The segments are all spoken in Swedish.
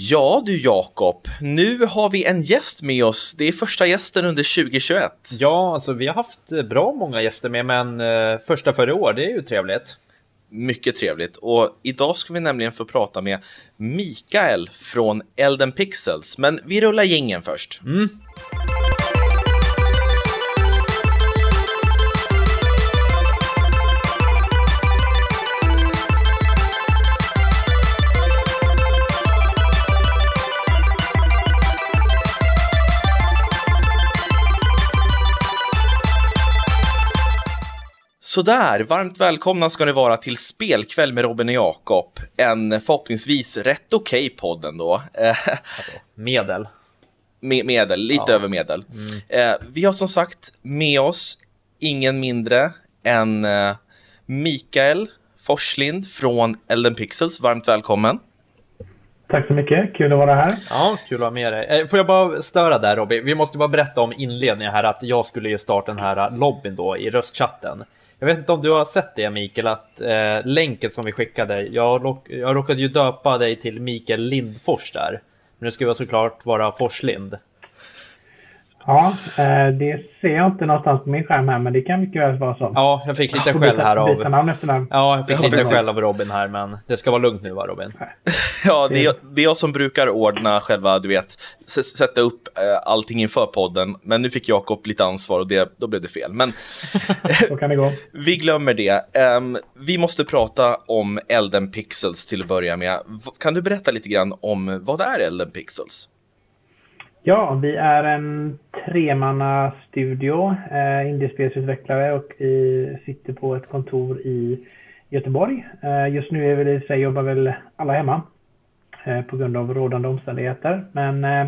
Ja du Jakob, nu har vi en gäst med oss. Det är första gästen under 2021. Ja, alltså vi har haft eh, bra många gäster med, men eh, första för i år, det är ju trevligt. Mycket trevligt. Och idag ska vi nämligen få prata med Mikael från Elden Pixels. Men vi rullar gingen först. Mm. Sådär, varmt välkomna ska ni vara till Spelkväll med Robin och Jakob. En förhoppningsvis rätt okej okay podd ändå. medel. Med, medel, lite ja. över medel. Mm. Eh, vi har som sagt med oss ingen mindre än eh, Mikael Forslind från Elden Pixels. Varmt välkommen. Tack så mycket, kul att vara här. Ja, kul att vara med dig. Eh, får jag bara störa där Robin? Vi måste bara berätta om inledningen här att jag skulle ju starta den här lobbyn då i röstchatten. Jag vet inte om du har sett det Mikael, att eh, länken som vi skickade, jag, jag råkade ju döpa dig till Mikael Lindfors där. Men det ska ju såklart vara Forslind. Ja, eh, det ser jag inte någonstans på min skärm här, men det kan mycket väl vara så. Ja, jag fick lite skäll här av... namn efter namn. Ja, jag fick lite skäll av Robin här, men det ska vara lugnt nu va, Robin? Ja, det är, det är jag som brukar ordna själva, du vet, sätta upp eh, allting inför podden, men nu fick Jakob lite ansvar och det, då blev det fel. Men så kan det gå. vi glömmer det. Um, vi måste prata om Elden Pixels till att börja med. Kan du berätta lite grann om vad är Elden Pixels? Ja, vi är en tremanna studio, eh, indiespelsutvecklare och vi sitter på ett kontor i Göteborg. Eh, just nu är väl i sig jobbar väl alla hemma eh, på grund av rådande omständigheter. Men eh,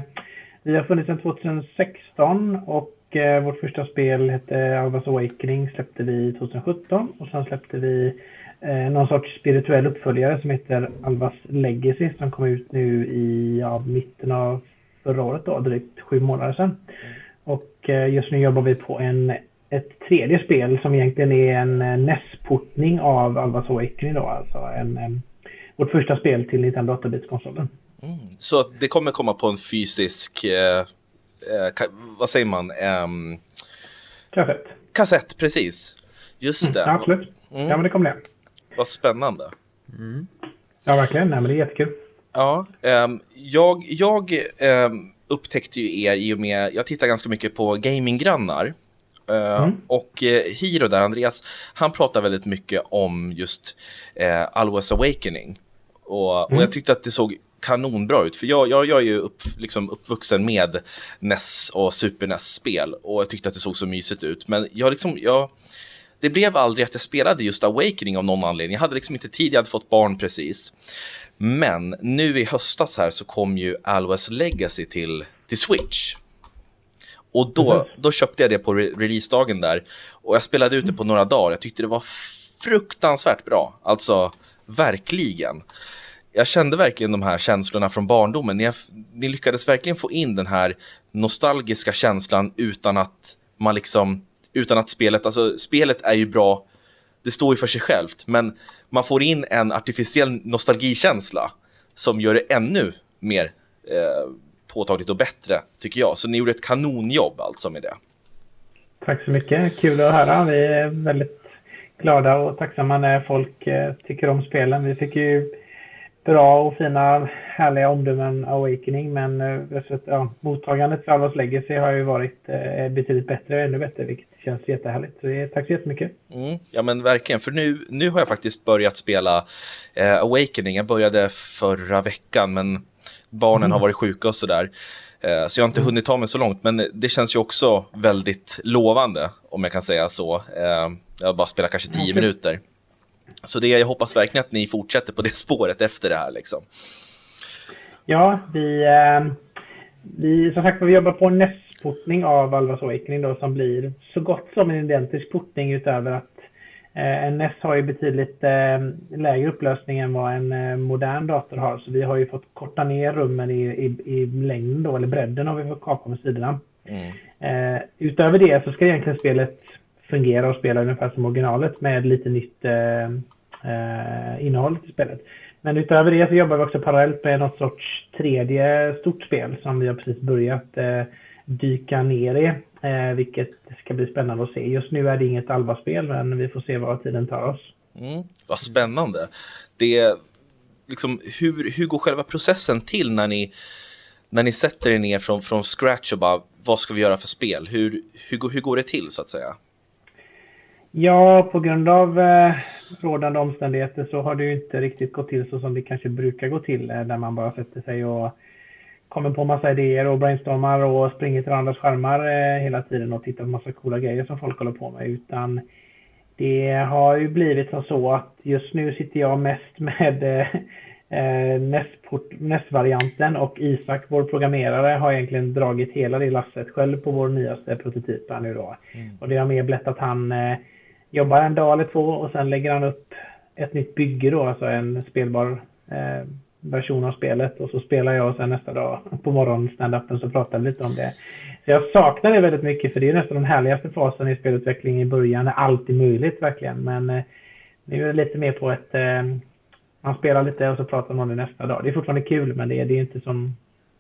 vi har funnits sedan 2016 och eh, vårt första spel hette Alvas Awakening släppte vi 2017 och sen släppte vi eh, någon sorts spirituell uppföljare som heter Alvas Legacy som kom ut nu i ja, mitten av förra året då, drygt sju månader sedan. Och eh, just nu jobbar vi på en, ett tredje spel som egentligen är en eh, NES-portning av Alvas Awakening då, alltså en, en, vårt första spel till Nintendo 8-bitskonsolen. Mm. Så det kommer komma på en fysisk, eh, eh, vad säger man? Um... Kassett. Kassett, precis. Just mm, det. Mm, absolut. Mm. Ja, men det kommer det. Vad spännande. Mm. Ja, verkligen. Nej, men det är jättekul. Ja, um, jag, jag um, upptäckte ju er i och med, jag tittar ganska mycket på gaminggrannar. Uh, mm. Och uh, Hiro där, Andreas, han pratar väldigt mycket om just uh, Always Awakening. Och, mm. och jag tyckte att det såg kanonbra ut. För jag, jag, jag är ju upp, liksom uppvuxen med NES och Super NES-spel. Och jag tyckte att det såg så mysigt ut. Men jag liksom, jag, det blev aldrig att jag spelade just Awakening av någon anledning. Jag hade liksom inte tid, jag hade fått barn precis. Men nu i höstas här så kom ju Always Legacy till, till Switch. Och då, mm. då köpte jag det på re releasedagen där. Och jag spelade ut det på några dagar. Jag tyckte det var fruktansvärt bra. Alltså, verkligen. Jag kände verkligen de här känslorna från barndomen. Ni, ni lyckades verkligen få in den här nostalgiska känslan utan att man liksom, utan att spelet, alltså spelet är ju bra, det står ju för sig självt, men man får in en artificiell nostalgikänsla som gör det ännu mer eh, påtagligt och bättre, tycker jag. Så ni gjorde ett kanonjobb alltså med det. Tack så mycket, kul att höra. Vi är väldigt glada och tacksamma när folk eh, tycker om spelen. Vi fick ju bra och fina härliga omdömen Awakening men eh, ja, mottagandet för Alvas Legacy har ju varit eh, betydligt bättre ännu bättre vilket känns jättehärligt. Så det, tack så jättemycket. Mm, ja men verkligen, för nu, nu har jag faktiskt börjat spela eh, Awakening. Jag började förra veckan men barnen mm. har varit sjuka och sådär. Eh, så jag har inte mm. hunnit ta mig så långt men det känns ju också väldigt lovande om jag kan säga så. Eh, jag har bara spelat kanske tio minuter. Så det, jag hoppas verkligen att ni fortsätter på det spåret efter det här. Liksom. Ja, vi, eh, vi, som sagt vi jobbar på en nästportning av Alvas Awakening då, som blir så gott som en identisk portning utöver att eh, en NES har ju betydligt eh, lägre upplösning än vad en modern dator har. Så vi har ju fått korta ner rummen i, i, i längden då, eller bredden har vi fått kapa med sidorna. Mm. Utöver det så ska egentligen spelet fungera och spela ungefär som originalet med lite nytt eh, eh, innehåll till spelet. Men utöver det så jobbar vi också parallellt med något sorts tredje stort spel som vi har precis börjat eh, dyka ner i. Eh, vilket ska bli spännande att se. Just nu är det inget Alba-spel men vi får se vad tiden tar oss. Mm, vad spännande. Det, liksom, hur, hur går själva processen till när ni, när ni sätter er ner från, från scratch och bara vad ska vi göra för spel? Hur, hur, hur går det till så att säga? Ja, på grund av eh, rådande omständigheter så har det ju inte riktigt gått till så som det kanske brukar gå till. Eh, där man bara sätter sig och kommer på massa idéer och brainstormar och springer till andras skärmar eh, hela tiden och tittar på massa coola grejer som folk håller på med. Utan det har ju blivit som så att just nu sitter jag mest med eh, eh NES-varianten och Isak, vår programmerare, har egentligen dragit hela det lasset själv på vår nyaste prototyp här nu då. Mm. Och det har mer blivit att han eh, jobbar en dag eller två och sen lägger han upp ett nytt bygge då, alltså en spelbar eh, version av spelet och så spelar jag och sen nästa dag på morgonen stand-upen så pratar vi lite om det. Så jag saknar det väldigt mycket för det är nästan den härligaste fasen i spelutveckling i början. när allt är möjligt verkligen men eh, nu är det lite mer på ett eh, man spelar lite och så pratar man om det nästa dag. Det är fortfarande kul men det är, det är inte som,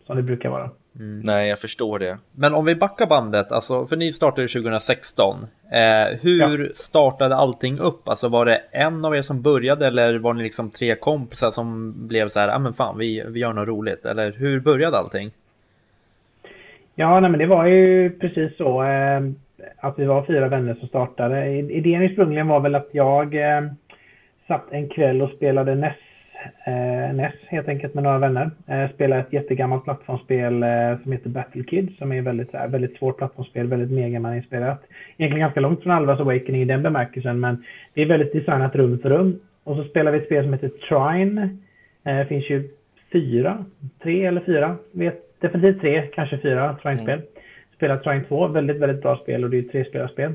som det brukar vara. Mm. Nej, jag förstår det. Men om vi backar bandet, alltså, för ni startade 2016. Eh, hur ja. startade allting upp? Alltså var det en av er som började eller var ni liksom tre kompisar som blev så här, ja ah, men fan vi, vi gör något roligt? Eller hur började allting? Ja, nej, men det var ju precis så. Eh, att vi var fyra vänner som startade. Idén ursprungligen var väl att jag eh, satt en kväll och spelade NES eh, NES helt enkelt med några vänner. Eh, spelade ett jättegammalt plattformsspel eh, som heter Battle Kid som är väldigt, äh, väldigt svårt plattformsspel, väldigt megaman-inspirerat. Egentligen ganska långt från Alvas Awakening i den bemärkelsen men det är väldigt designat rum för rum. Och så spelar vi ett spel som heter Trine. Eh, det finns ju fyra, tre eller fyra, vet, definitivt tre, kanske fyra Trine-spel. Mm. Spelat Trine 2, väldigt, väldigt bra spel och det är ett trespelarspel.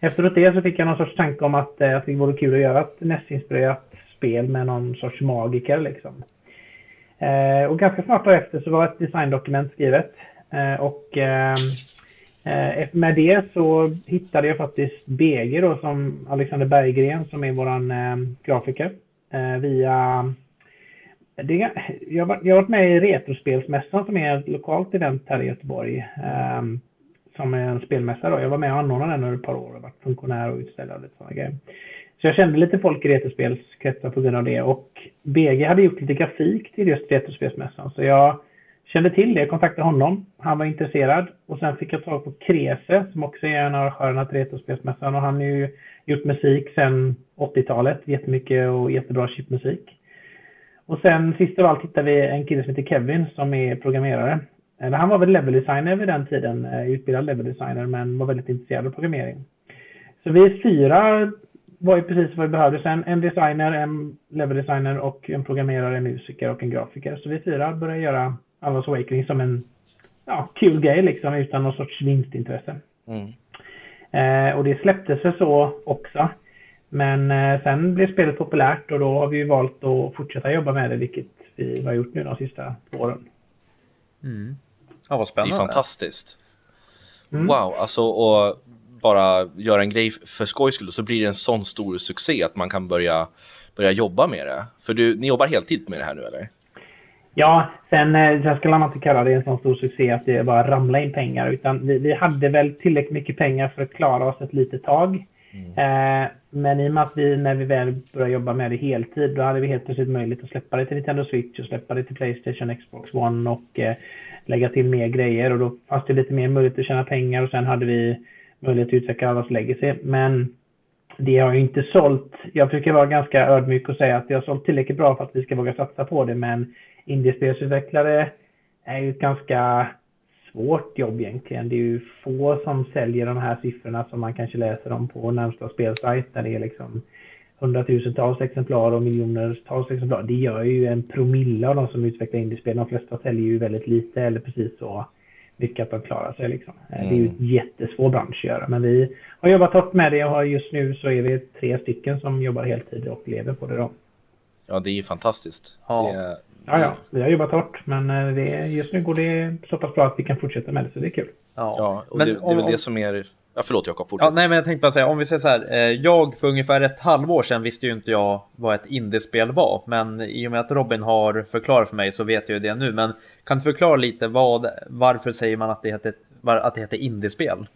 Efteråt det så fick jag någon sorts tanke om att, eh, att det vore kul att göra ett NES-inspirerat spel med någon sorts magiker liksom. Eh, och ganska snart därefter så var ett designdokument skrivet. Eh, och eh, eh med det så hittade jag faktiskt BG då som Alexander Berggren som är våran eh, grafiker. Eh, via det, jag, har, jag har varit med i Retrospelsmässan som är ett lokalt event här i Göteborg. Eh, som är en spelmässa då. Jag var med och anordnade den under ett par år och varit funktionär och utställare och lite sådana grejer. Så jag kände lite folk i retrospelskretsar på grund av det. Och BG hade gjort lite grafik till just retrospelsmässan. Så jag kände till det, kontaktade honom. Han var intresserad. Och sen fick jag tag på Krese som också är en av arrangörerna till retrospelsmässan. Och han har ju gjort musik sedan 80-talet. Jättemycket och jättebra chipmusik. Och sen sist av allt hittade vi en kille som heter Kevin som är programmerare. Han var väl leveldesigner vid den tiden, eh, utbildad leveldesigner, men var väldigt intresserad av programmering. Så vi är fyra var ju precis vad vi behövde. Sen en designer, en level designer och en programmerare, en musiker och en grafiker. Så vi fyra började göra Allas Awakening som en ja, kul grej liksom utan någon sorts vinstintresse. Mm. Eh, och det släpptes väl så också. Men eh, sen blev spelet populärt och då har vi ju valt att fortsätta jobba med det, vilket vi har gjort nu de sista åren. Mm. Ja, vad spännande. Det är fantastiskt. Mm. Wow, alltså och bara göra en grej för skojs skull så blir det en sån stor succé att man kan börja, börja jobba med det. För du, ni jobbar heltid med det här nu eller? Ja, sen, eh, sen skulle man inte kalla det en sån stor succé att det bara ramla in pengar. Utan vi, vi hade väl tillräckligt mycket pengar för att klara oss ett litet tag. Mm. Eh, men i och med att vi, när vi väl började jobba med det heltid, då hade vi helt plötsligt möjlighet att släppa det till Nintendo Switch och släppa det till Playstation, Xbox One och eh, lägga till mer grejer. Och då fanns det lite mer möjlighet att tjäna pengar och sen hade vi möjlighet att utveckla allas legacy. Men det har ju inte sålt. Jag försöker vara ganska ödmjuk och säga att det har sålt tillräckligt bra för att vi ska våga satsa på det. Men indiespelsutvecklare är ju ett ganska svårt jobb egentligen. Det är ju få som säljer de här siffrorna som man kanske läser om på närmsta spelsajt där det är liksom hundratusentals exemplar och miljonertals exemplar. Det gör ju en promille av de som utvecklar indiespel. De flesta säljer ju väldigt lite eller precis så mycket att de klarar sig. Liksom. Mm. Det är ju en mm. jättesvår bransch att göra. Men vi har jobbat hårt med det och just nu så är vi tre stycken som jobbar heltid och lever på det. Då. Ja, det är ju fantastiskt. Ja. Det är... ja, ja, vi har jobbat hårt. Men eh, det, just nu går det så pass bra att vi kan fortsätta med det, så det är kul. Ja, ja och men det, det är väl om, det som är Ja, förlåt Jakob, fortsätt. Ja, nej, men jag tänkte bara säga, om vi säger så här. Eh, jag för ungefär ett halvår sedan visste ju inte jag vad ett indiespel var. Men i och med att Robin har förklarat för mig så vet jag ju det nu. Men kan du förklara lite vad, varför säger man att det heter, att det heter indiespel?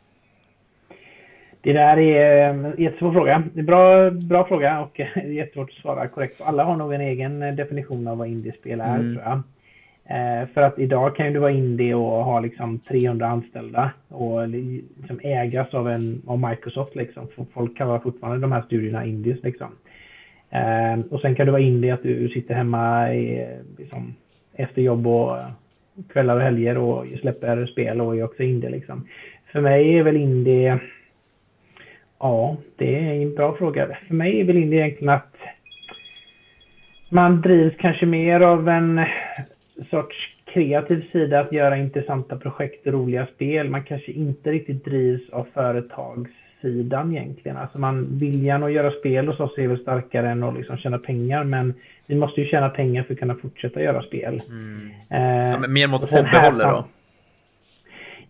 Det där är en jättesvår fråga. Det är bra, bra fråga och jättesvårt att svara korrekt. Alla har nog en egen definition av vad indiespel är mm. tror jag. Eh, för att idag kan du vara indie och ha liksom 300 anställda och liksom ägas av, en, av Microsoft. Liksom. Folk kallar fortfarande de här studierna indies. Liksom. Eh, och sen kan du vara indie att du sitter hemma i, liksom, efter jobb och eh, kvällar och helger och släpper spel och är också indie. Liksom. För mig är väl indie... Ja, det är en bra fråga. För mig är väl indie egentligen att man drivs kanske mer av en sorts kreativ sida att göra intressanta projekt och roliga spel. Man kanske inte riktigt drivs av företagssidan egentligen. Alltså man, viljan att göra spel hos oss är väl starkare än att liksom tjäna pengar. Men vi måste ju tjäna pengar för att kunna fortsätta göra spel. Mm. Eh, ja, mer mot hobbyhållet då?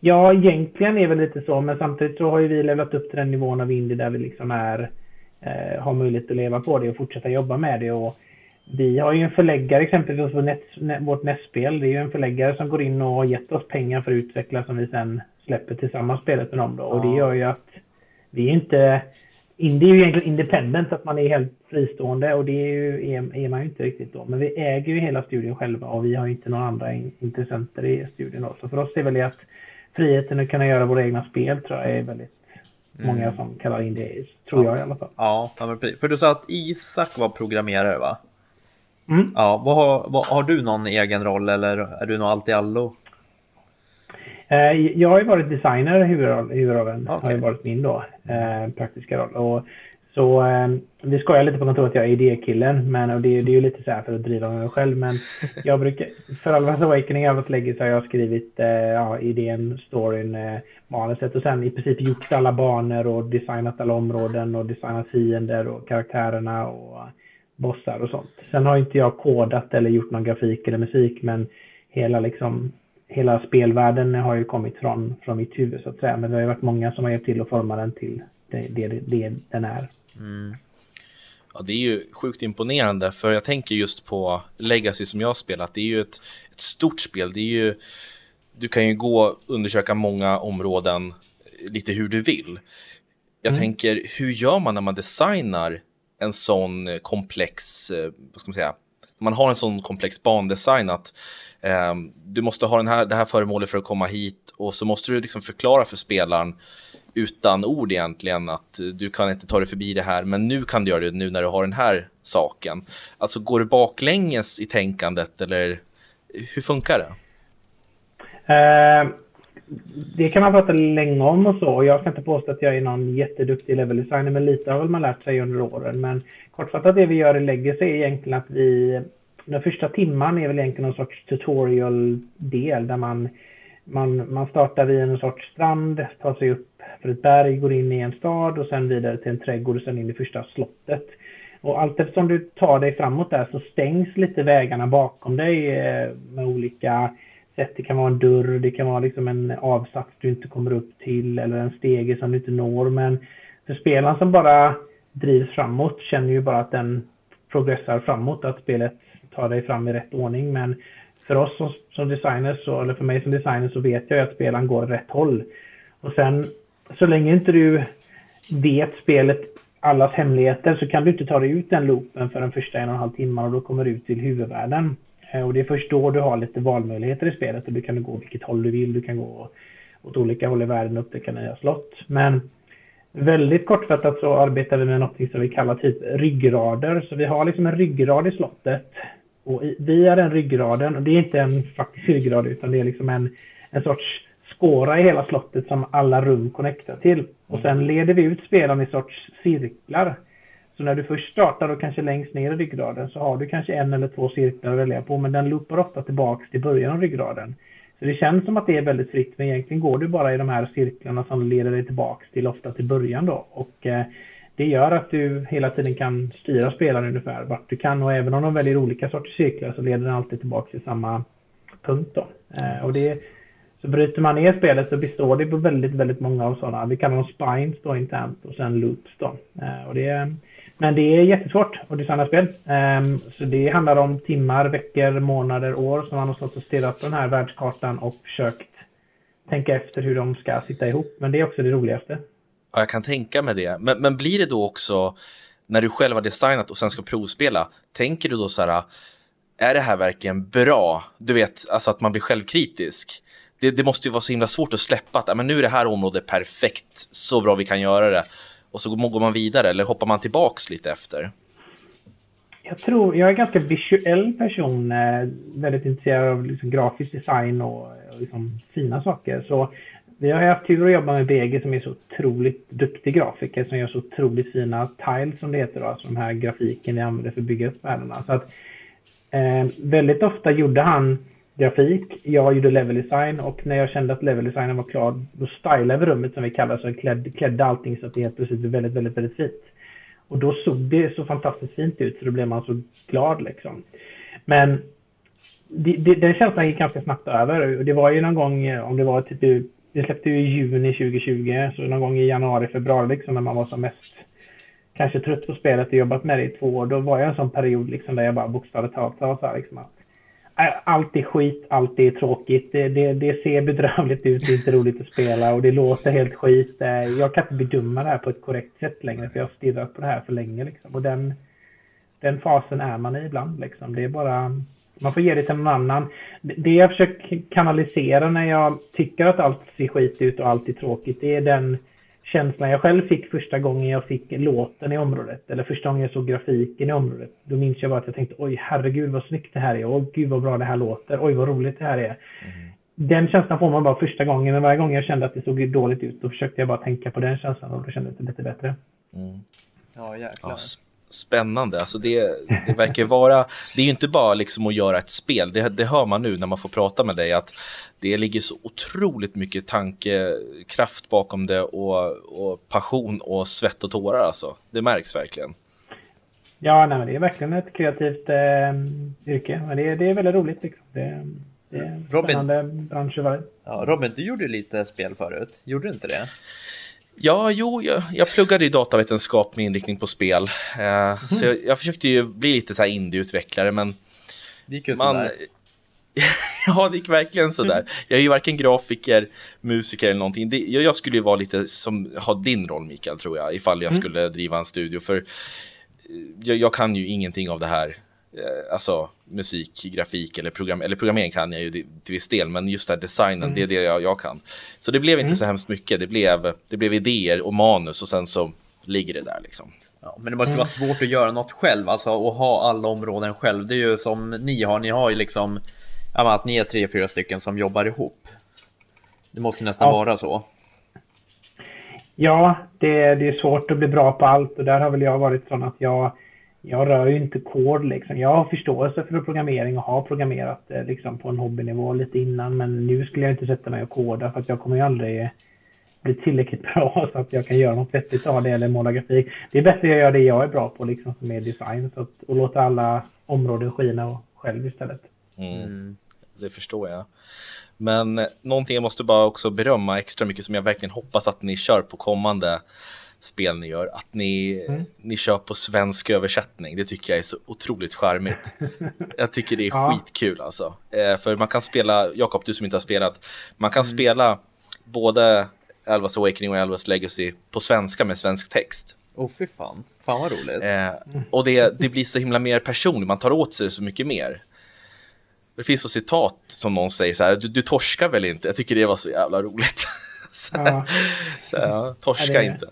Ja, egentligen är väl lite så. Men samtidigt så har ju vi levlat upp till den nivån av indie där vi liksom är, eh, har möjlighet att leva på det och fortsätta jobba med det. Och vi har ju en förläggare exempelvis för net, vårt nästspel. Det är ju en förläggare som går in och har gett oss pengar för att utveckla som vi sen släpper tillsammans spelet med dem då. Och det gör ju att vi är inte... Indie är ju egentligen independent, att man är helt fristående och det är, ju, är, är man ju inte riktigt då. Men vi äger ju hela studion själva och vi har ju inte några andra intressenter i studion då. Så för oss är väl det att friheten att kunna göra våra egna spel tror jag är väldigt mm. många som kallar indie, tror ja. jag i alla fall. Ja, för du sa att Isak var programmerare va? Mm. Ja, vad har, vad, har du någon egen roll eller är du nog allt i allo? Eh, jag har ju varit designer, huvudrollen okay. har ju varit min då, eh, praktiska roll. Och, så eh, vi skojar lite på kontoret att jag är idékillen, men och det, det är ju lite så här för att driva mig själv. Men jag brukar, för Alvas Awakening lägger så har jag skrivit ja, idén, storyn, eh, manuset och sen i princip gjort alla banor och designat alla områden och designat fiender och karaktärerna och bossar och sånt. Sen har inte jag kodat eller gjort någon grafik eller musik men hela liksom hela spelvärlden har ju kommit från, från mitt huvud så att säga. Men det har ju varit många som har hjälpt till att forma den till det, det, det den är. Mm. Ja, det är ju sjukt imponerande för jag tänker just på Legacy som jag har spelat. Det är ju ett, ett stort spel. Det är ju, du kan ju gå och undersöka många områden lite hur du vill. Jag mm. tänker, hur gör man när man designar en sån eh, komplex, eh, vad ska man säga, man har en sån komplex bandesign att eh, du måste ha den här, det här föremålet för att komma hit och så måste du liksom förklara för spelaren utan ord egentligen att eh, du kan inte ta dig förbi det här men nu kan du göra det nu när du har den här saken. Alltså går det baklänges i tänkandet eller hur funkar det? Uh, det kan man prata länge om och så. Jag ska inte påstå att jag är någon jätteduktig level designer, men lite har väl man lärt sig under åren. Men kortfattat det vi gör i Legacy är egentligen att vi... Den första timman är väl egentligen någon sorts tutorial-del där man, man, man startar vid en sorts strand, tar sig upp för ett berg, går in i en stad och sen vidare till en trädgård och sen in i första slottet. Och allt eftersom du tar dig framåt där så stängs lite vägarna bakom dig eh, med olika sätt. Det kan vara en dörr, det kan vara liksom en avsats du inte kommer upp till eller en stege som du inte når. Men för spelaren som bara drivs framåt känner ju bara att den progressar framåt, att spelet tar dig fram i rätt ordning. Men för oss som, som designers, eller för mig som designer, så vet jag att spelaren går rätt håll. Och sen, så länge inte du vet spelet allas hemligheter så kan du inte ta dig ut den loopen för den första en och en halv timme och då kommer du ut till huvudvärlden. Eh, och det är först då du har lite valmöjligheter i spelet och du kan gå vilket håll du vill. Du kan gå åt olika håll i världen och upptäcka nya slott. Men väldigt kortfattat så arbetar vi med något som vi kallar typ ryggrader. Så vi har liksom en ryggrad i slottet. Och via den ryggraden, och det är inte en faktisk ryggrad utan det är liksom en, en sorts skåra i hela slottet som alla rum connectar till. Och sen leder vi ut spelaren i sorts cirklar så när du först startar och kanske längst ner i ryggraden så har du kanske en eller två cirklar att välja på men den loopar ofta tillbaks till början av ryggraden. Så det känns som att det är väldigt fritt men egentligen går du bara i de här cirklarna som leder dig tillbaks till ofta till början då. Och eh, det gör att du hela tiden kan styra spelaren ungefär vart du kan och även om de väljer olika sorters cirklar så leder den alltid tillbaks till samma punkt då. Eh, och det Så bryter man ner spelet så består det på väldigt, väldigt många av sådana. Vi kallar dem spines då internt och sen loops då. Eh, och det är, men det är jättesvårt att designa spel. Um, så det handlar om timmar, veckor, månader, år som man har stått och stirrat på den här världskartan och försökt tänka efter hur de ska sitta ihop. Men det är också det roligaste. Ja, jag kan tänka mig det. Men, men blir det då också, när du själv har designat och sen ska provspela, tänker du då så här, är det här verkligen bra? Du vet, alltså att man blir självkritisk. Det, det måste ju vara så himla svårt att släppa att men nu är det här området perfekt, så bra vi kan göra det. Och så går man vidare, eller hoppar man tillbaks lite efter? Jag tror, jag är en ganska visuell person, eh, väldigt intresserad av liksom grafisk design och, och liksom fina saker. Så vi har haft tur att jobba med BG som är så otroligt duktig grafiker som gör så otroligt fina tiles som det heter, då, alltså de här grafiken vi använder för att bygga upp världarna. Så att, eh, väldigt ofta gjorde han grafik, jag gjorde level design och när jag kände att level designen var klar då stylade vi rummet som vi kallar så klädde, klädde allting så att det helt plötsligt blev väldigt, väldigt, väldigt fint. Och då såg det så fantastiskt fint ut så då blev man så glad liksom. Men det, det, den känslan gick ganska snabbt över. Och det var ju någon gång, eh, om det var typ, det släppte ju i juni 2020, så någon gång i januari, februari liksom när man var som mest kanske trött på spelet och jobbat med det i två år. Då var jag en sån period liksom där jag bara bokstavligt talat sa så här liksom att allt är skit, allt är tråkigt. Det, det, det, ser bedrövligt ut, det är inte roligt att spela och det låter helt skit. Jag kan inte bedöma det här på ett korrekt sätt längre för jag har stirrat på det här för länge. Liksom. Och den, den fasen är man i ibland. Liksom. Det är bara, man får ge det till någon annan. Det jag försöker kanalisera när jag tycker att allt ser skit ut och allt är tråkigt, det är den känslan jag själv fick första gången jag fick låten i området. Eller första gången jag såg grafiken i området. Då minns jag bara att jag tänkte oj herregud vad snyggt det här är. Oj gud vad bra det här låter. Oj vad roligt det här är. Mm. Den känslan får man bara första gången. Men varje gång jag kände att det såg dåligt ut då försökte jag bara tänka på den känslan och då kändes det lite bättre. Mm. Ja jäklar. Ja, spännande. Alltså det, det verkar vara, det är ju inte bara liksom att göra ett spel, det, det hör man nu när man får prata med dig, att det ligger så otroligt mycket tankekraft bakom det och, och passion och svett och tårar alltså. Det märks verkligen. Ja, nej, det är verkligen ett kreativt eh, yrke, men det, det är väldigt roligt. Liksom. Det, det är en Robin, spännande bransch ja, Robin, du gjorde lite spel förut, gjorde du inte det? Ja, jo, jag, jag pluggade i datavetenskap med inriktning på spel. Eh, mm. Så jag, jag, försökte ju bli lite så här indieutvecklare, men... Det gick ju man, sådär. ja, det gick verkligen sådär. Mm. Jag är ju varken grafiker, musiker eller någonting. Det, jag, jag, skulle ju vara lite som, ha din roll Mikael, tror jag, ifall jag mm. skulle driva en studio. För eh, jag, jag, kan ju ingenting av det här. Eh, alltså musik, grafik eller, program, eller programmering kan jag ju till viss del, men just det här designen, mm. det är det jag, jag, kan. Så det blev inte mm. så hemskt mycket, det blev, det blev idéer och manus och sen så ligger det där liksom. Ja, men det måste vara svårt att göra något själv, alltså att ha alla områden själv. Det är ju som ni har, ni har ju liksom, att ni är tre, fyra stycken som jobbar ihop. Det måste nästan ja. vara så. Ja, det, det är svårt att bli bra på allt och där har väl jag varit sån att jag jag rör ju inte kod liksom. Jag har förståelse för programmering och har programmerat eh, liksom på en hobbynivå lite innan. Men nu skulle jag inte sätta mig och koda för att jag kommer ju aldrig bli tillräckligt bra så att jag kan göra något vettigt av det eller måla grafik. Det är bättre att jag gör det jag är bra på liksom som är design så att, och låta alla områden skina och själv istället. Mm. mm. Det förstår jag. Men eh, någonting jag måste bara också berömma extra mycket som jag verkligen hoppas att ni kör på kommande spel ni gör, att ni, mm. ni kör på svensk översättning. Det tycker jag är så otroligt charmigt. jag tycker det är ja. skitkul alltså. Eh, för man kan spela, Jakob du som inte har spelat, man kan mm. spela både Elvas Awakening och Elvas Legacy på svenska med svensk text. Åh oh, fy fan, fan vad roligt. Eh, och det, det blir så himla mer personligt, man tar åt sig så mycket mer. Det finns så citat som någon säger så här, du, du torskar väl inte? Jag tycker det var så jävla roligt. så, ja. så ja, torska det, inte.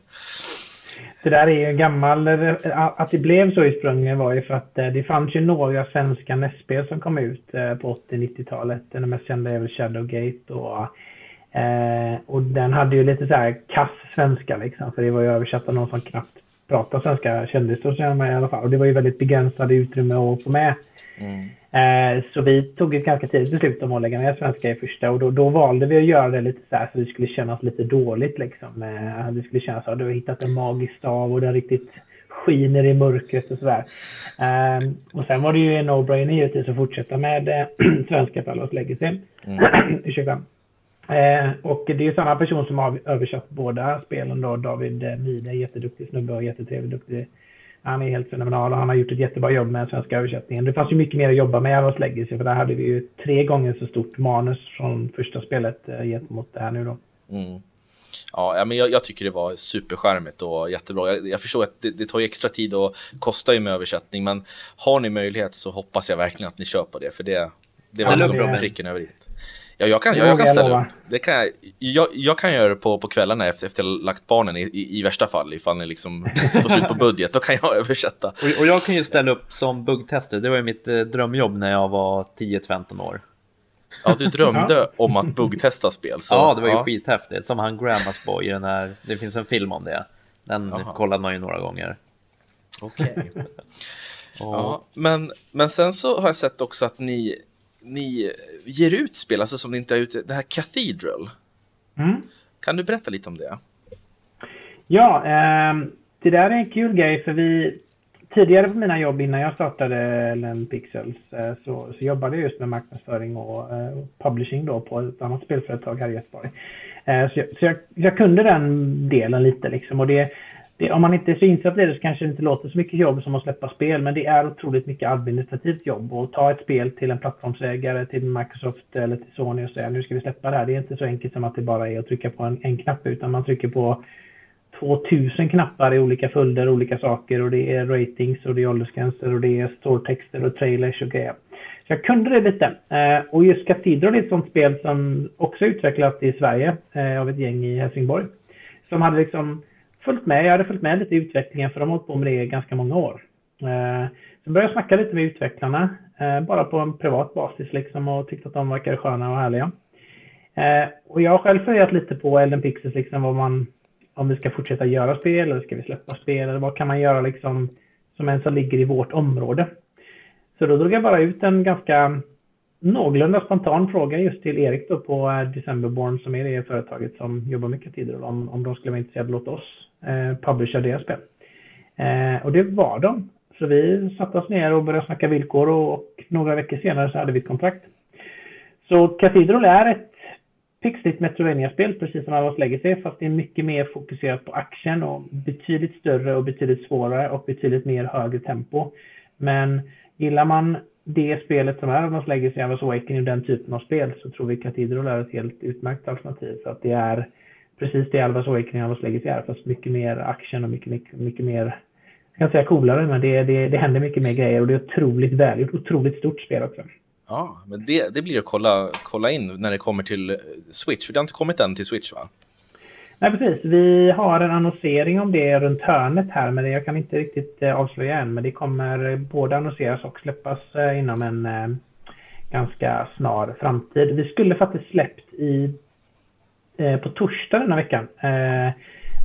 Det där är ju gammal, att det blev så i Sprungen var ju för att eh, det fanns ju några svenska nästspel som kom ut eh, på 80-90-talet. Den mest kända är väl Shadowgate och Eh, och den hade ju lite så här kass svenska liksom, för det var ju översatt av någon som knappt pratar svenska kändes det i alla fall. Och det var ju väldigt begränsade utrymme att få med. Mm. Eh, så vi tog ett ganska tidigt beslut om att lägga ner svenska i första och då, då valde vi att göra det lite så här så det skulle kännas lite dåligt liksom. Eh, det skulle kännas som att du har hittat en magisk stav och den riktigt skiner i mörkret och sådär. Eh, och sen var det ju en no-brainer givetvis att fortsätta med eh, svenska Allas Legacy. Mm. Ursäkta. Eh, och det är samma person som har översatt båda spelen då, David Mide, jätteduktig snubbe och jättetrevlig, duktig. Han är helt fenomenal och han har gjort ett jättebra jobb med den svenska översättningen. Det fanns ju mycket mer att jobba med i Arvas Legacy för där hade vi ju tre gånger så stort manus från första spelet eh, gentemot det här nu då. Mm. Ja, men jag, jag, tycker det var superskärmigt och jättebra. Jag, jag förstår att det, det, tar ju extra tid och kostar ju med översättning, men har ni möjlighet så hoppas jag verkligen att ni på det, för det, det var liksom pricken över i. Ja, jag kan, jag, jag kan ställa upp. Det kan jag, jag, jag, kan göra det på, på kvällarna efter, efter lagt barnen i, i, i, värsta fall, ifall ni liksom får slut på budget, då kan jag översätta. Och, och jag kan ju ställa upp som buggtester, det var ju mitt eh, drömjobb när jag var 10-15 år. Ja, du drömde om att buggtesta spel. Så, ja, det var ju ja. skithäftigt. Som han Grandmas Boy i den här, det finns en film om det. Den Aha. kollade man ju några gånger. Okej. Okay. ja, men, men sen så har jag sett också att ni ni ger ut spel, alltså som ni inte har ut, det här Cathedral. Mm. Kan du berätta lite om det? Ja, eh, det där är en kul grej för vi tidigare på mina jobb innan jag startade LN Pixels eh, så, så jobbade jag just med marknadsföring och eh, publishing då på ett annat spelföretag här i Göteborg. Eh, så jag, så jag, jag kunde den delen lite liksom och det det, om man inte är så insatt i det så kanske det inte låter så mycket jobb som att släppa spel, men det är otroligt mycket administrativt jobb. Och ta ett spel till en plattformsägare, till Microsoft eller till Sony och säga nu ska vi släppa det här. Det är inte så enkelt som att det bara är att trycka på en, en knapp, utan man trycker på 2000 knappar i olika följder, olika saker och det är ratings och det är åldersgränser och det är storetexter och trailers och grejer. Så jag kunde det lite. Eh, och just Cathedral är ett sånt spel som också utvecklats i Sverige eh, av ett gäng i Helsingborg. Som hade liksom följt med. Jag hade följt med lite i utvecklingen för de har hållit på med det i ganska många år. Eh, så började jag snacka lite med utvecklarna, eh, bara på en privat basis liksom och tyckte att de verkade sköna och härliga. Eh, och jag har själv funderat lite på Elden Pixels, liksom vad man, om vi ska fortsätta göra spel eller ska vi släppa spel eller vad kan man göra liksom som ens ligger i vårt område. Så då drog jag bara ut en ganska någorlunda spontan fråga just till Erik då på Decemberborn som är det företaget som jobbar mycket tidigare om, om de skulle vara intresserade låta oss eh, publisha deras spel. Eh, och det var de. Så vi satte oss ner och började snacka villkor och, och några veckor senare så hade vi ett kontrakt. Så Cathedral är ett pixligt Metroidvania-spel, precis som Alvas Legacy, fast det är mycket mer fokuserat på action och betydligt större och betydligt svårare och betydligt mer högre tempo. Men gillar man det spelet som är Alvas Legacy, Alvas Awakening och den typen av spel så tror vi Cathedral är ett helt utmärkt alternativ. För att det är precis det Alvas Awakening Alvas Legacy är, fast mycket mer action och mycket, mycket, mycket mer, jag kan inte säga coolare, men det, det, det händer mycket mer grejer och det är otroligt välgjort, otroligt stort spel också. Ja, men det, det blir att kolla, kolla in när det kommer till Switch, för det har inte kommit än till Switch va? Nej, precis. Vi har en annonsering om det runt hörnet här, men jag kan inte riktigt eh, avslöja än. Men det kommer både annonseras och släppas eh, inom en eh, ganska snar framtid. Vi skulle faktiskt släppt i Eh, på torsdag denna veckan. Eh,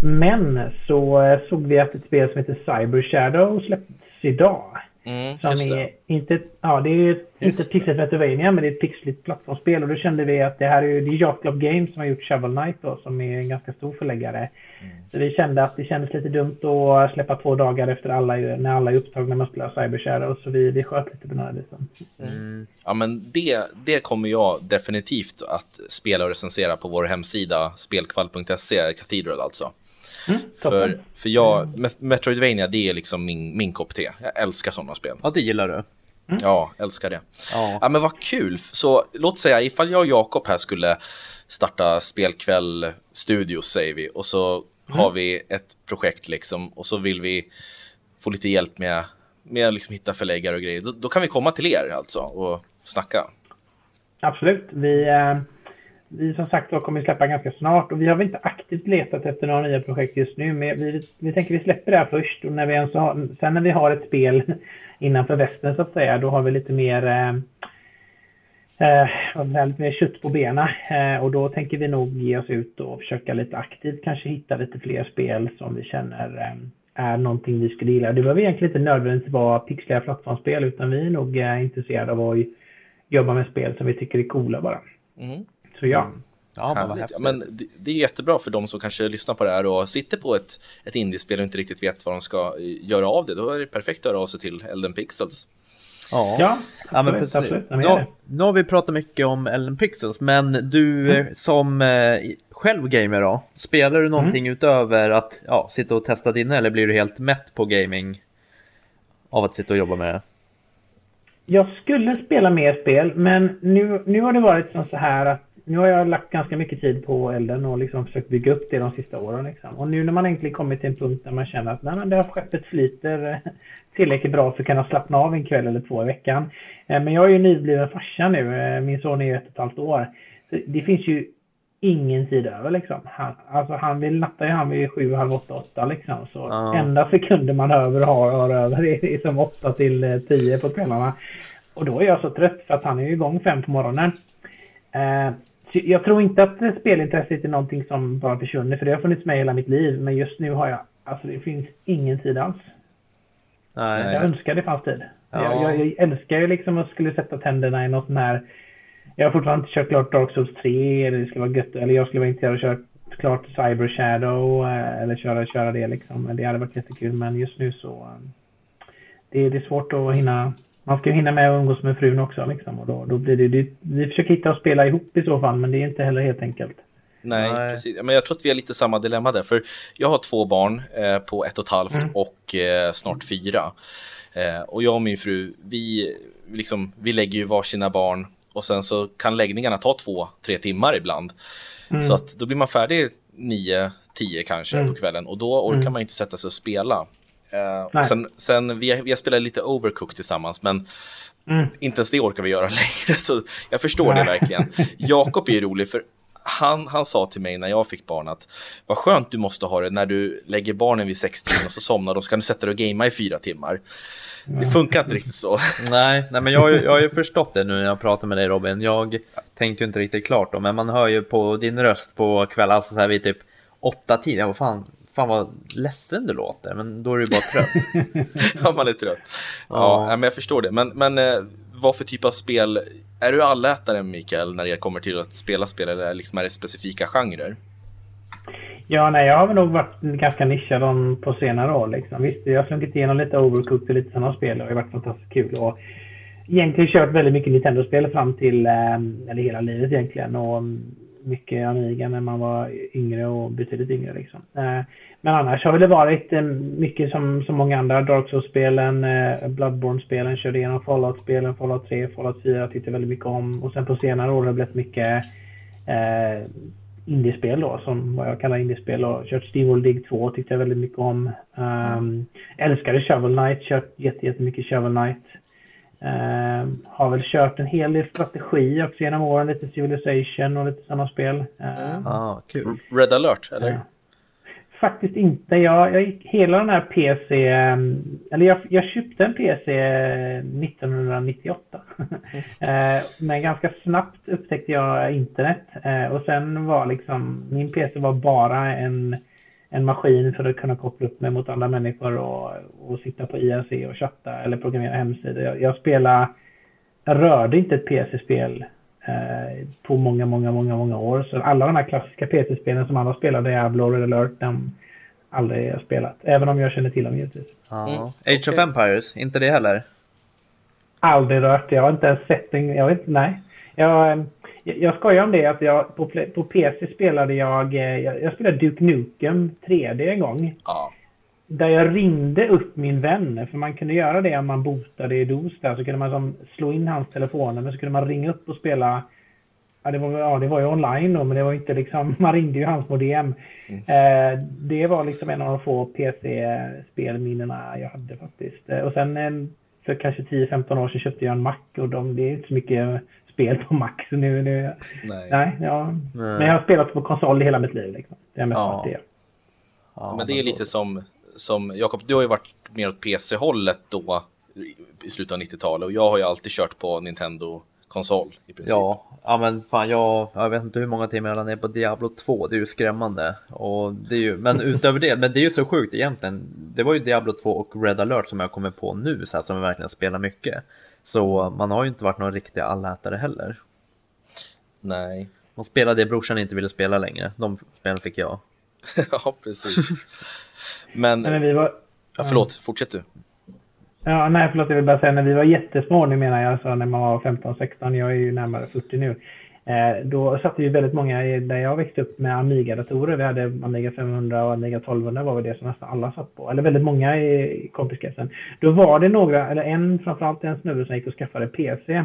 men så eh, såg vi att ett spel som heter Cyber Shadow släpptes idag. Mm, som är inte, ja, det är inte ett pixligt Metroidvania men det är ett pixligt plattformsspel och då kände vi att det här är ju det är Yacht Club Games som har gjort Shovel Knight då som är en ganska stor förläggare. Mm. Så vi kände att det kändes lite dumt att släppa två dagar efter alla när alla är upptagna med att spela Cyber Shadow så vi, vi sköt lite på den här liksom. Mm. Ja men det, det kommer jag definitivt att spela och recensera på vår hemsida spelkvall.se, Cathedral alltså. Mm, för, för jag, Metroidvania det är liksom min, min kopp te. Jag älskar sådana spel. Ja, det gillar du. Mm. Ja, älskar det. Ja. ja. men vad kul. Så låt säga ifall jag och Jakob här skulle starta spelkväll studios säger vi och så mm. har vi ett projekt liksom och så vill vi få lite hjälp med, med att liksom hitta förläggare och grejer. Då, då, kan vi komma till er alltså och snacka. Absolut. Vi, eh vi som sagt då kommer släppa ganska snart och vi har väl inte aktivt letat efter några nya projekt just nu. Men vi, vi tänker vi släpper det här först och när vi ens har, sen när vi har ett spel innanför västen så att säga, då har vi lite mer eh, eh, lite mer kött på benen eh, och då tänker vi nog ge oss ut och försöka lite aktivt kanske hitta lite fler spel som vi känner eh, är någonting vi skulle gilla. Det behöver egentligen inte nödvändigtvis vara pixliga plattformsspel utan vi är nog eh, intresserade av att jobba med spel som vi tycker är coola bara. Mm. Så ja. Mm. Ja, men, ja, men det, det, är jättebra för de som kanske lyssnar på det här och sitter på ett, ett indiespel och inte riktigt vet vad de ska eh, göra av det. Då är det perfekt att höra av sig till Elden Pixels. Ja, ja, ja men precis. Absolut, nu, nu, har vi pratat mycket om Ellen Pixels, men du mm. som eh, själv gamer då? Spelar du någonting mm. utöver att ja, sitta och testa dina eller blir du helt mätt på gaming av att sitta och jobba med det? Jag skulle spela mer spel, men nu, nu har det varit som så här att nu har jag lagt ganska mycket tid på elden och liksom försökt bygga upp det de sista åren. Liksom. Och nu när man äntligen kommit till en punkt där man känner att nej, men det här skeppet flyter eh, tillräckligt bra för att kunna slappna av en kväll eller två i veckan. Eh, men jag är ju nybliven farsa nu. Eh, min son är ju ett och ett halvt år. Så det finns ju ingen tid över liksom. Han, alltså han vill natta ju han vid sju, halv åtta, åtta liksom. Så ja. enda sekunder man över har, har över är, är som åtta till tio på kvällarna. Och då är jag så trött för att han är ju igång fem på morgonen. Eh, jag tror inte att spelintresset är någonting som bara försvunnit för det har funnits med hela mitt liv. Men just nu har jag, alltså det finns ingen tid alls. Nej. Jag önskar det fanns tid. Ja. Jag, jag, älskar ju liksom att skulle sätta tänderna i något sån här. Jag har fortfarande inte kört klart Dark Souls 3 eller det skulle vara gött. Eller jag skulle vara intresserad av att köra klart Cyber Shadow eh, eller köra, köra det liksom. Det hade varit jättekul men just nu så. Eh, det, det är svårt att hinna man ska ju hinna med att umgås med frun också liksom. Och då, då blir det, det, vi försöker hitta och spela ihop i så fall, men det är inte heller helt enkelt. Nej, Nej, precis. Men jag tror att vi har lite samma dilemma där. För jag har två barn eh, på ett och ett halvt mm. och eh, snart fyra. Eh, och jag och min fru, vi, liksom, vi lägger ju varsina barn och sen så kan läggningarna ta två, tre timmar ibland. Mm. Så att då blir man färdig nio, tio kanske mm. på kvällen och då orkar mm. man inte sätta sig och spela. Uh, sen, sen vi, har, vi har spelat lite Overcooked tillsammans, men mm. inte ens det orkar vi göra längre. Så jag förstår Nej. det verkligen. Jakob är ju rolig, för han, han sa till mig när jag fick barn att vad skönt du måste ha det när du lägger barnen vid sex timmar och så somnar de, så kan du sätta dig och gamea i fyra timmar. Det funkar inte riktigt så. Nej, nej men jag, jag har ju förstått det nu när jag pratar med dig Robin. Jag tänkte ju inte riktigt klart då, men man hör ju på din röst på kvällen, alltså så här vid typ åtta tider, vad fan, fan vad ledsen du låter, men då är du bara trött. ja, man är trött. Ja, ja. men jag förstår det. Men, men eh, vad för typ av spel, är du allätare Mikael när det kommer till att spela spel eller liksom är det specifika genrer? Ja, nej, jag har väl nog varit ganska nischad om på senare år. Liksom. Visst, jag har slunkit igenom lite Overcooked och lite sådana spel och det har varit fantastiskt kul. Och egentligen kört väldigt mycket Nintendo-spel fram till, eh, eller hela livet egentligen. Och mycket Amiga när man var yngre och betydligt yngre. Liksom. Eh, men annars har det varit eh, mycket som, som många andra. Dark Souls-spelen, eh, Bloodborne-spelen, körde igenom Fallout-spelen, Fallout 3, Fallout 4 tyckte väldigt mycket om. Och sen på senare år har det blivit mycket eh, indiespel då, som vad jag kallar indiespel. Och kört Steamworld Dig 2 tyckte jag väldigt mycket om. Um, älskade Shovel Knight, kört jättemycket Shovel Knight. Uh, har väl kört en hel del strategi också genom åren, lite Civilization och lite sådana spel. Uh, ah, kul. Red alert, eller? Uh, faktiskt inte. Jag, jag gick hela den här PC, ehm, eller jag, jag köpte en PC 1998. Eh, men ganska snabbt upptäckte jag internet eh, och sen var liksom, min PC var bara en, en maskin för att kunna koppla upp mig mot andra människor och, och sitta på IRC och chatta eller programmera hemsidor. Jag, jag spelade, jag rörde inte ett PC-spel Eh, på många, många, många, många år. Så alla de här klassiska PC-spelen som alla spelar, Diablo, Red alert, de aldrig har spelat. Även om jag känner till dem givetvis. Mm. Age of Empires, inte det heller? Aldrig rört. Jag har inte ens sett den. Jag vet nej. Jag, eh, jag skojar om det att jag på, på PC spelade jag, eh, jag, jag spelade Duke Nukem 3D en gång. Ja. Där jag ringde upp min vän, för man kunde göra det om man botade i DOS där, så kunde man som slå in hans telefoner, men så kunde man ringa upp och spela Ja det, var, ja, det var ju online då, men det var inte liksom, man ringde ju hans modem. Mm. Eh, det var liksom en av de få PC-spelminnena jag hade faktiskt. Eh, och sen eh, för kanske 10-15 år sedan köpte jag en Mac och de, det är inte så mycket spel på. Så nu, nu, nej. nej, ja. nej. Men jag har spelat på konsol hela mitt liv. Liksom. Det är mest ja. det. Ja, men det är lite som som Jakob, du har ju varit mer åt PC-hållet då i slutet av 90-talet och jag har ju alltid kört på Nintendo-konsol i princip. Ja, ja men fan jag, jag vet inte hur många timmar jag ner på Diablo 2, det är ju skrämmande. Och det är ju, men utöver det, men det är ju så sjukt egentligen. Det var ju Diablo 2 och Red alert som jag kommer på nu, så här, som jag verkligen spelar mycket. Så man har ju inte varit någon riktig allätare heller. Nej. Man spelade det brorsan inte ville spela längre, de spelen fick jag. ja, precis. Men, men vi var... Ja, förlåt, fortsätt du. Ja, nej, förlåt, jag vill bara säga när vi var jättesmå, nu menar jag alltså när man var 15-16, jag är ju närmare 40 nu. Eh, då satt ju väldigt många där jag växte upp med Amiga-datorer. Vi hade Amiga 500 och Amiga 1200 var väl det som nästan alla satt på. Eller väldigt många i kompiskretsen. Då var det några, eller en framförallt en snubbe som gick och skaffade PC.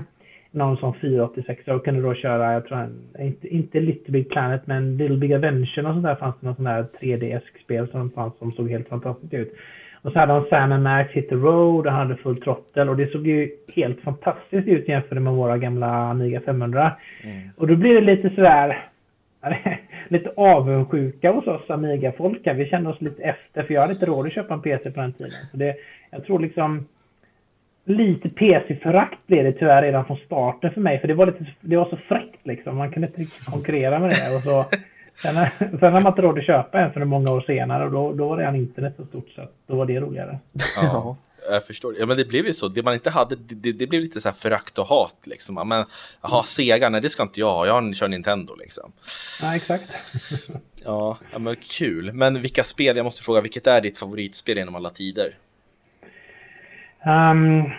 Någon som 486 och kunde då köra, jag tror inte, inte Little Big Planet men Little Big Adventure och sånt där fanns det någon sån där 3D-spel som fanns som såg helt fantastiskt ut. Och så hade han Sam Max Hit the Road och han hade full trottel och det såg ju helt fantastiskt ut jämfört med våra gamla Amiga 500. Mm. Och då blir det lite sådär lite avundsjuka hos oss Amiga-folk. Vi kände oss lite efter för jag hade inte råd att köpa en PC på den tiden. Så det, jag tror liksom lite PC-förakt blev det tyvärr redan från starten för mig. För det var, lite, det var så fräckt liksom. Man kunde inte riktigt konkurrera med det. Och så, Sen, sen har man inte råd att köpa en för många år senare och då, då var redan internet så stort så då var det roligare. Ja, jag förstår. Ja, men det blev ju så. Det man inte hade, det, det blev lite så här förakt och hat liksom. Men jaha, mm. Sega, nej det ska inte jag ha. Jag kör Nintendo liksom. Ja, exakt. ja, ja, men kul. Men vilka spel, jag måste fråga, vilket är ditt favoritspel genom alla tider? Um,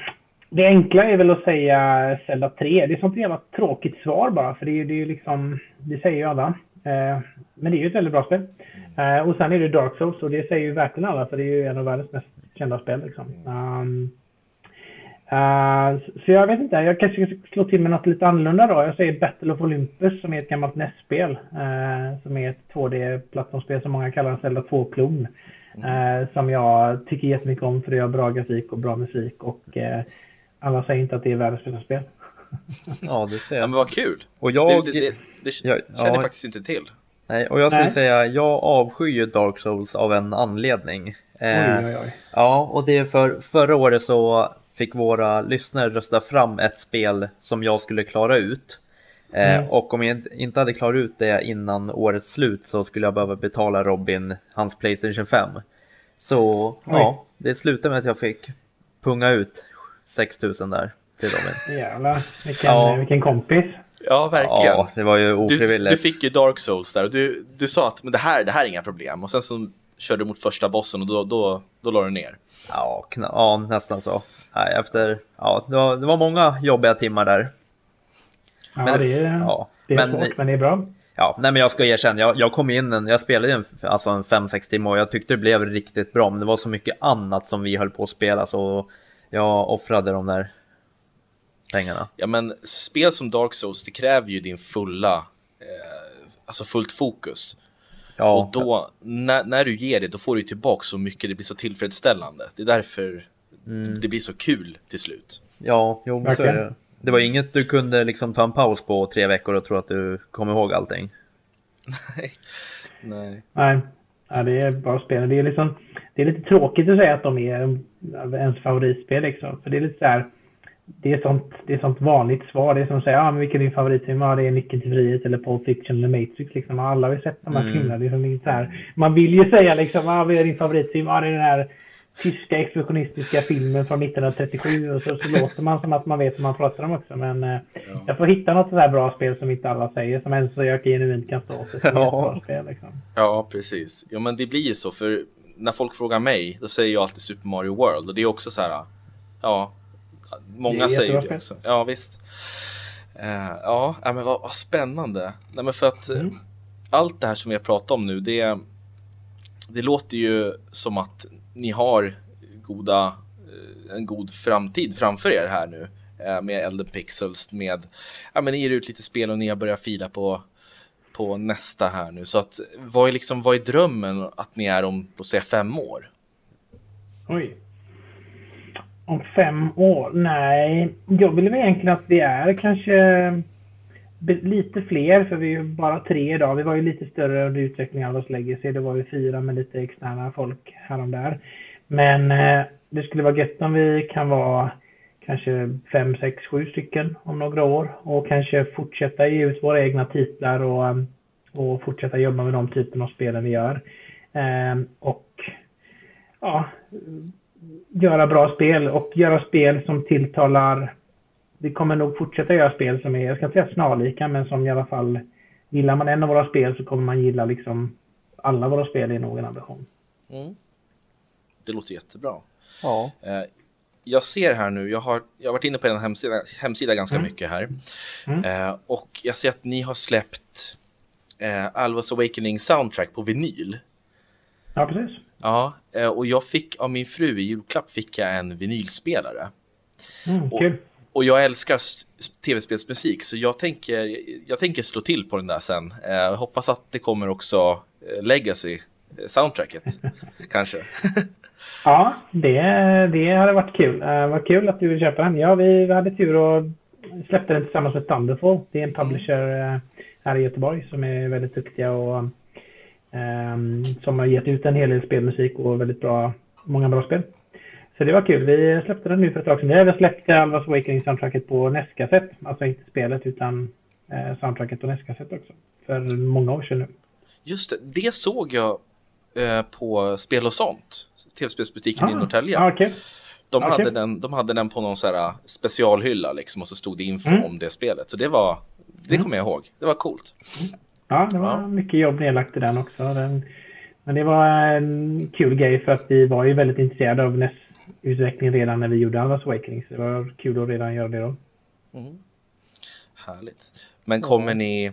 det enkla är väl att säga Zelda 3. Det är sånt jävla tråkigt svar bara, för det är ju liksom, det säger ju alla. Eh, men det är ju ett väldigt bra spel. Eh, och sen är det Dark Souls och det säger ju verkligen alla för det är ju en av världens mest kända spel. Liksom. Um, uh, så jag vet inte, jag kanske ska slå till med något lite annorlunda då. Jag säger Battle of Olympus som är ett gammalt NES-spel. Uh, som är ett 2D-plattformsspel som många kallar en Zelda 2-klon. Uh, som jag tycker jättemycket om för det har bra grafik och bra musik och alla säger inte att det är världens bästa spel. ja, det ser jag. Ja, men vad kul! Och jag... Det, det, det, det känner jag ja, faktiskt inte till. Nej, och jag skulle Nej. säga, jag avskyr Dark Souls av en anledning. Eh, oj, oj, oj. Ja, och det är för förra året så fick våra lyssnare rösta fram ett spel som jag skulle klara ut. Eh, mm. och om jag inte hade klarat ut det innan årets slut så skulle jag behöva betala Robin hans Playstation 5. Så Oj. ja, det slutade med att jag fick punga ut 6000 där till Robin. Jävlar, vilken, ja. vilken kompis. Ja, verkligen. Ja, det var ju ofrivilligt. Du, du, fick ju Dark Souls där och du, du sa att men det, här, det här är inga problem. Och sen så körde du mot första bossen och då, då, då la du ner. Ja, ja nästan så. Nej, efter, ja, det, var, det var många jobbiga timmar där. Ja, men, det är, ja, det är men, svårt, men det är bra. Ja, nej men jag ska erkänna, jag, jag kom in, en, jag spelade en, alltså en 5-6 timmar och jag tyckte det blev riktigt bra, men det var så mycket annat som vi höll på att spela så jag offrade de där pengarna. Ja, men spel som Dark Souls, det kräver ju din fulla, eh, alltså fullt fokus. Ja. Och då, när, när du ger det, då får du tillbaka så mycket, det blir så tillfredsställande. Det är därför mm. det blir så kul till slut. Ja, jo, men så är det. Det var inget du kunde liksom ta en paus på tre veckor och tro att du kom ihåg allting. Nej. Nej. Nej. Ja, det är bra spel. Det är, liksom, det är lite tråkigt att säga att de är ens favoritspel. Liksom. För det är lite så här, det är sånt, det är sånt vanligt svar. Det är som att säga, ah, men vilken är din favoritfilm? Ja, det är Nyckeln till frihet eller Pulp Fiction eller Matrix. Liksom. Alla har ju sett de här mm. filmerna. Liksom så här, man vill ju säga liksom, ah, vad är din favoritfilm? Ja, ah, det är den här tyska expressionistiska filmen från 1937 och så, så låter man som att man vet vad man pratar om också. Men eh, ja. jag får hitta något sådär bra spel som inte alla säger som ens så jag genuint kan stå för. Ja. Spel, liksom. ja, precis. Ja, men det blir ju så för när folk frågar mig, då säger jag alltid Super Mario World och det är också så här, ja, Många säger det också. Ja, visst. Uh, ja, men vad, vad, spännande. Nej, men för att mm. uh, allt det här som vi har pratat om nu, det, det låter ju som att ni har goda, uh, en god framtid framför er här nu med Elden Pixels, med, ja men ni ger ut lite spel och ni har börjat fila på, på nästa här nu. Så att, vad är liksom, vad är drömmen att ni är om, låt säga fem år? Oj. Om fem år? Nej, jag vill väl egentligen att vi är kanske lite fler, för vi är ju bara tre idag. Vi var ju lite större under utvecklingen av oss Legacy. Det var ju fyra med lite externa folk här och där. Men eh, det skulle vara gött om vi kan vara kanske fem, sex, sju stycken om några år och kanske fortsätta ge ut våra egna titlar och, eh, och fortsätta jobba med de typen av spelen vi gör. Eh, och ja, göra bra spel och göra spel som tilltalar... Vi kommer nog fortsätta göra spel som är, jag ska inte säga snarlika, men som i alla fall... Gillar man en av våra spel så kommer man gilla liksom alla våra spel i någon ambition. Mm. Det låter jättebra. Ja. Eh, jag ser här nu, jag har, jag har varit inne på en hemsida, hemsida ganska mm. mycket här. Mm. Eh, och jag ser att ni har släppt eh, Alvas Awakening Soundtrack på vinyl. Ja, precis. Ja, eh, och jag fick av min fru i julklapp fick jag en vinylspelare. Mm, och, kul. och jag älskar tv-spelsmusik så jag tänker, jag tänker slå till på den där sen. Jag eh, hoppas att det kommer också eh, Legacy soundtracket kanske. ja, det, det hade varit kul. Uh, vad kul att du vill köpa den. Ja, vi, vi hade tur och släppte den tillsammans med Thunderfall. Det är en publisher uh, här i Göteborg som är väldigt duktiga och som har gett ut en hel del spelmusik och väldigt bra, många bra spel. Så det var kul. Vi släppte den nu för ett tag sedan. Vi har släppt Alvas Awakening soundtracket på NES-kassett. Alltså inte spelet utan eh, soundtracket på NES-kassett också. För många år sedan nu. Just det, det såg jag eh, på Spel och sånt. Tv-spelsbutiken ah, i Norrtälje. Ah, okay. de, okay. hade den, de hade den på någon så här specialhylla liksom och så stod det info mm. om det spelet. Så det var, det mm. kommer jag ihåg. Det var coolt. Ja, det var ja. mycket jobb nedlagt i den också. Den, men det var en kul grej för att vi var ju väldigt intresserade av NES-utvecklingen redan när vi gjorde Alvas Awakening. Så det var kul att redan göra det då. Mm. Härligt. Men kommer ni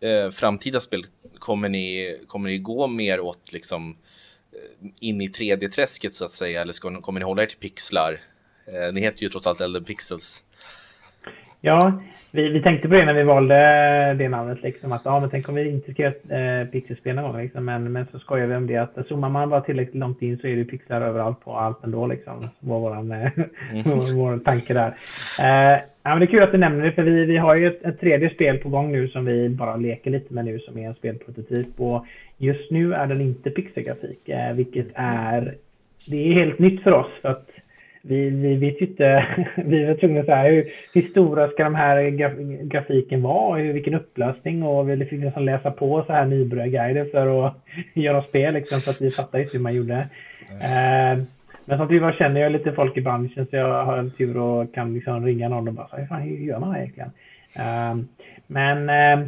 eh, framtida spel, kommer ni, kommer ni gå mer åt liksom eh, in i 3D-träsket så att säga eller ska, kommer ni hålla er till pixlar? Eh, ni heter ju trots allt Elden Pixels. Ja, vi, vi tänkte på det när vi valde det namnet. Liksom, att ja, men tänk om vi inte ska göra eh, pixelspel någon gång. Liksom, men, men så skojar vi om det att zoomar man bara tillräckligt långt in så är det pixlar överallt på allt ändå. Liksom, var vår, eh, mm. vår tanke där. Eh, ja, men det är kul att du nämner det för vi, vi har ju ett, ett tredje spel på gång nu som vi bara leker lite med nu som är en spelprototyp. Och just nu är den inte pixelgrafik, eh, vilket är det är helt nytt för oss. För att vi, vi vet ju inte, vi var tvungna att säga hur, hur stora ska de här graf, grafiken vara, hur, vilken upplösning och vi fick nästan läsa på så här nybörjarguider för att göra spel liksom, så att vi fattade inte hur man gjorde. Mm. Eh, men samtidigt känner jag lite folk i branschen så jag har tur och kan liksom ringa någon och bara säga hur gör man egentligen? Eh, men eh,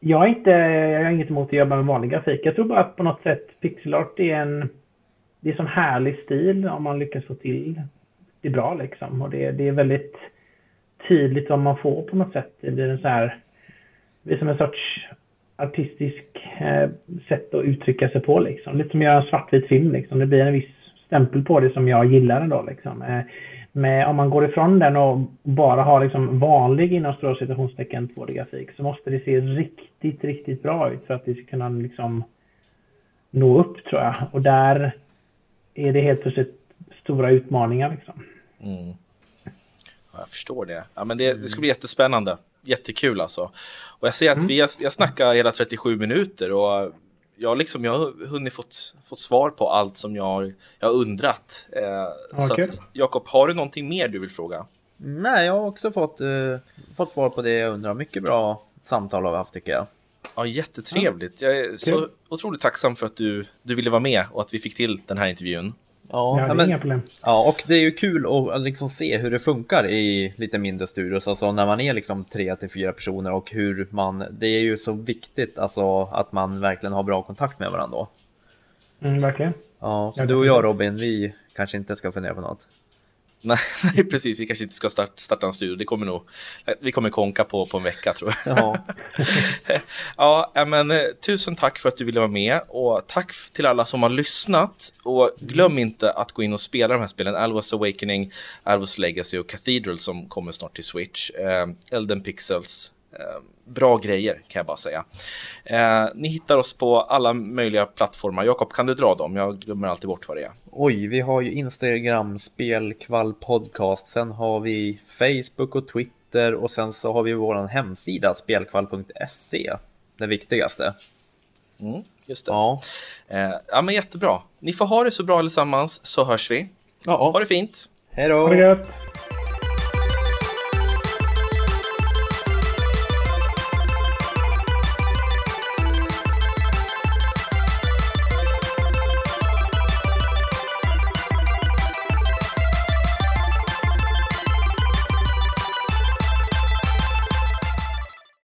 jag, är inte, jag har inget emot att jobba med vanlig grafik. Jag tror bara att på något sätt pixelart är en det är sån härlig stil om man lyckas få till det bra liksom. Och det, det är väldigt tydligt vad man får på något sätt. Det blir en så här, det är som en sorts artistisk eh, sätt att uttrycka sig på liksom. Lite som att göra en svartvit film liksom. Det blir en viss stämpel på det som jag gillar ändå liksom. Eh, men om man går ifrån den och bara har liksom vanlig inom stora citationstecken 2D-grafik så måste det se riktigt, riktigt bra ut för att det ska kunna liksom nå upp tror jag. Och där är det helt plötsligt stora utmaningar liksom. Mm. Ja, jag förstår det. Ja, men det, det ska bli jättespännande. Jättekul alltså. Och jag ser att mm. vi har, jag snackar hela 37 minuter och jag, liksom, jag har hunnit fått, fått svar på allt som jag, jag har undrat. Eh, okay. Så Jakob, har du någonting mer du vill fråga? Nej, jag har också fått, eh, fått svar på det jag undrar. Mycket bra samtal har vi haft tycker jag. Ja, jättetrevligt. Jag är så otroligt tacksam för att du, du ville vara med och att vi fick till den här intervjun. Ja, ja, det är inga problem. Ja, och det är ju kul att liksom se hur det funkar i lite mindre studios, alltså när man är liksom tre till fyra personer och hur man, det är ju så viktigt alltså att man verkligen har bra kontakt med varandra. Mm, verkligen. Ja, så jag du och jag Robin, vi kanske inte ska fundera på något. Nej, precis. Vi kanske inte ska start, starta en studio. Det kommer nog, vi kommer konka på på en vecka tror jag. Ja. ja, men eh, tusen tack för att du ville vara med och tack till alla som har lyssnat. Och glöm inte att gå in och spela de här spelen. Alvas Awakening, Alvas Legacy och Cathedral som kommer snart till Switch. Eh, Elden Pixels. Eh, bra grejer kan jag bara säga. Eh, ni hittar oss på alla möjliga plattformar. Jakob, kan du dra dem? Jag glömmer alltid bort vad det är. Oj, vi har ju Instagram, Spelkvall Podcast. Sen har vi Facebook och Twitter och sen så har vi vår hemsida spelkvall.se. Det viktigaste. Mm, just det. Ja. Eh, ja, men jättebra. Ni får ha det så bra allesammans så hörs vi. Ja. Ha det fint. Hej då.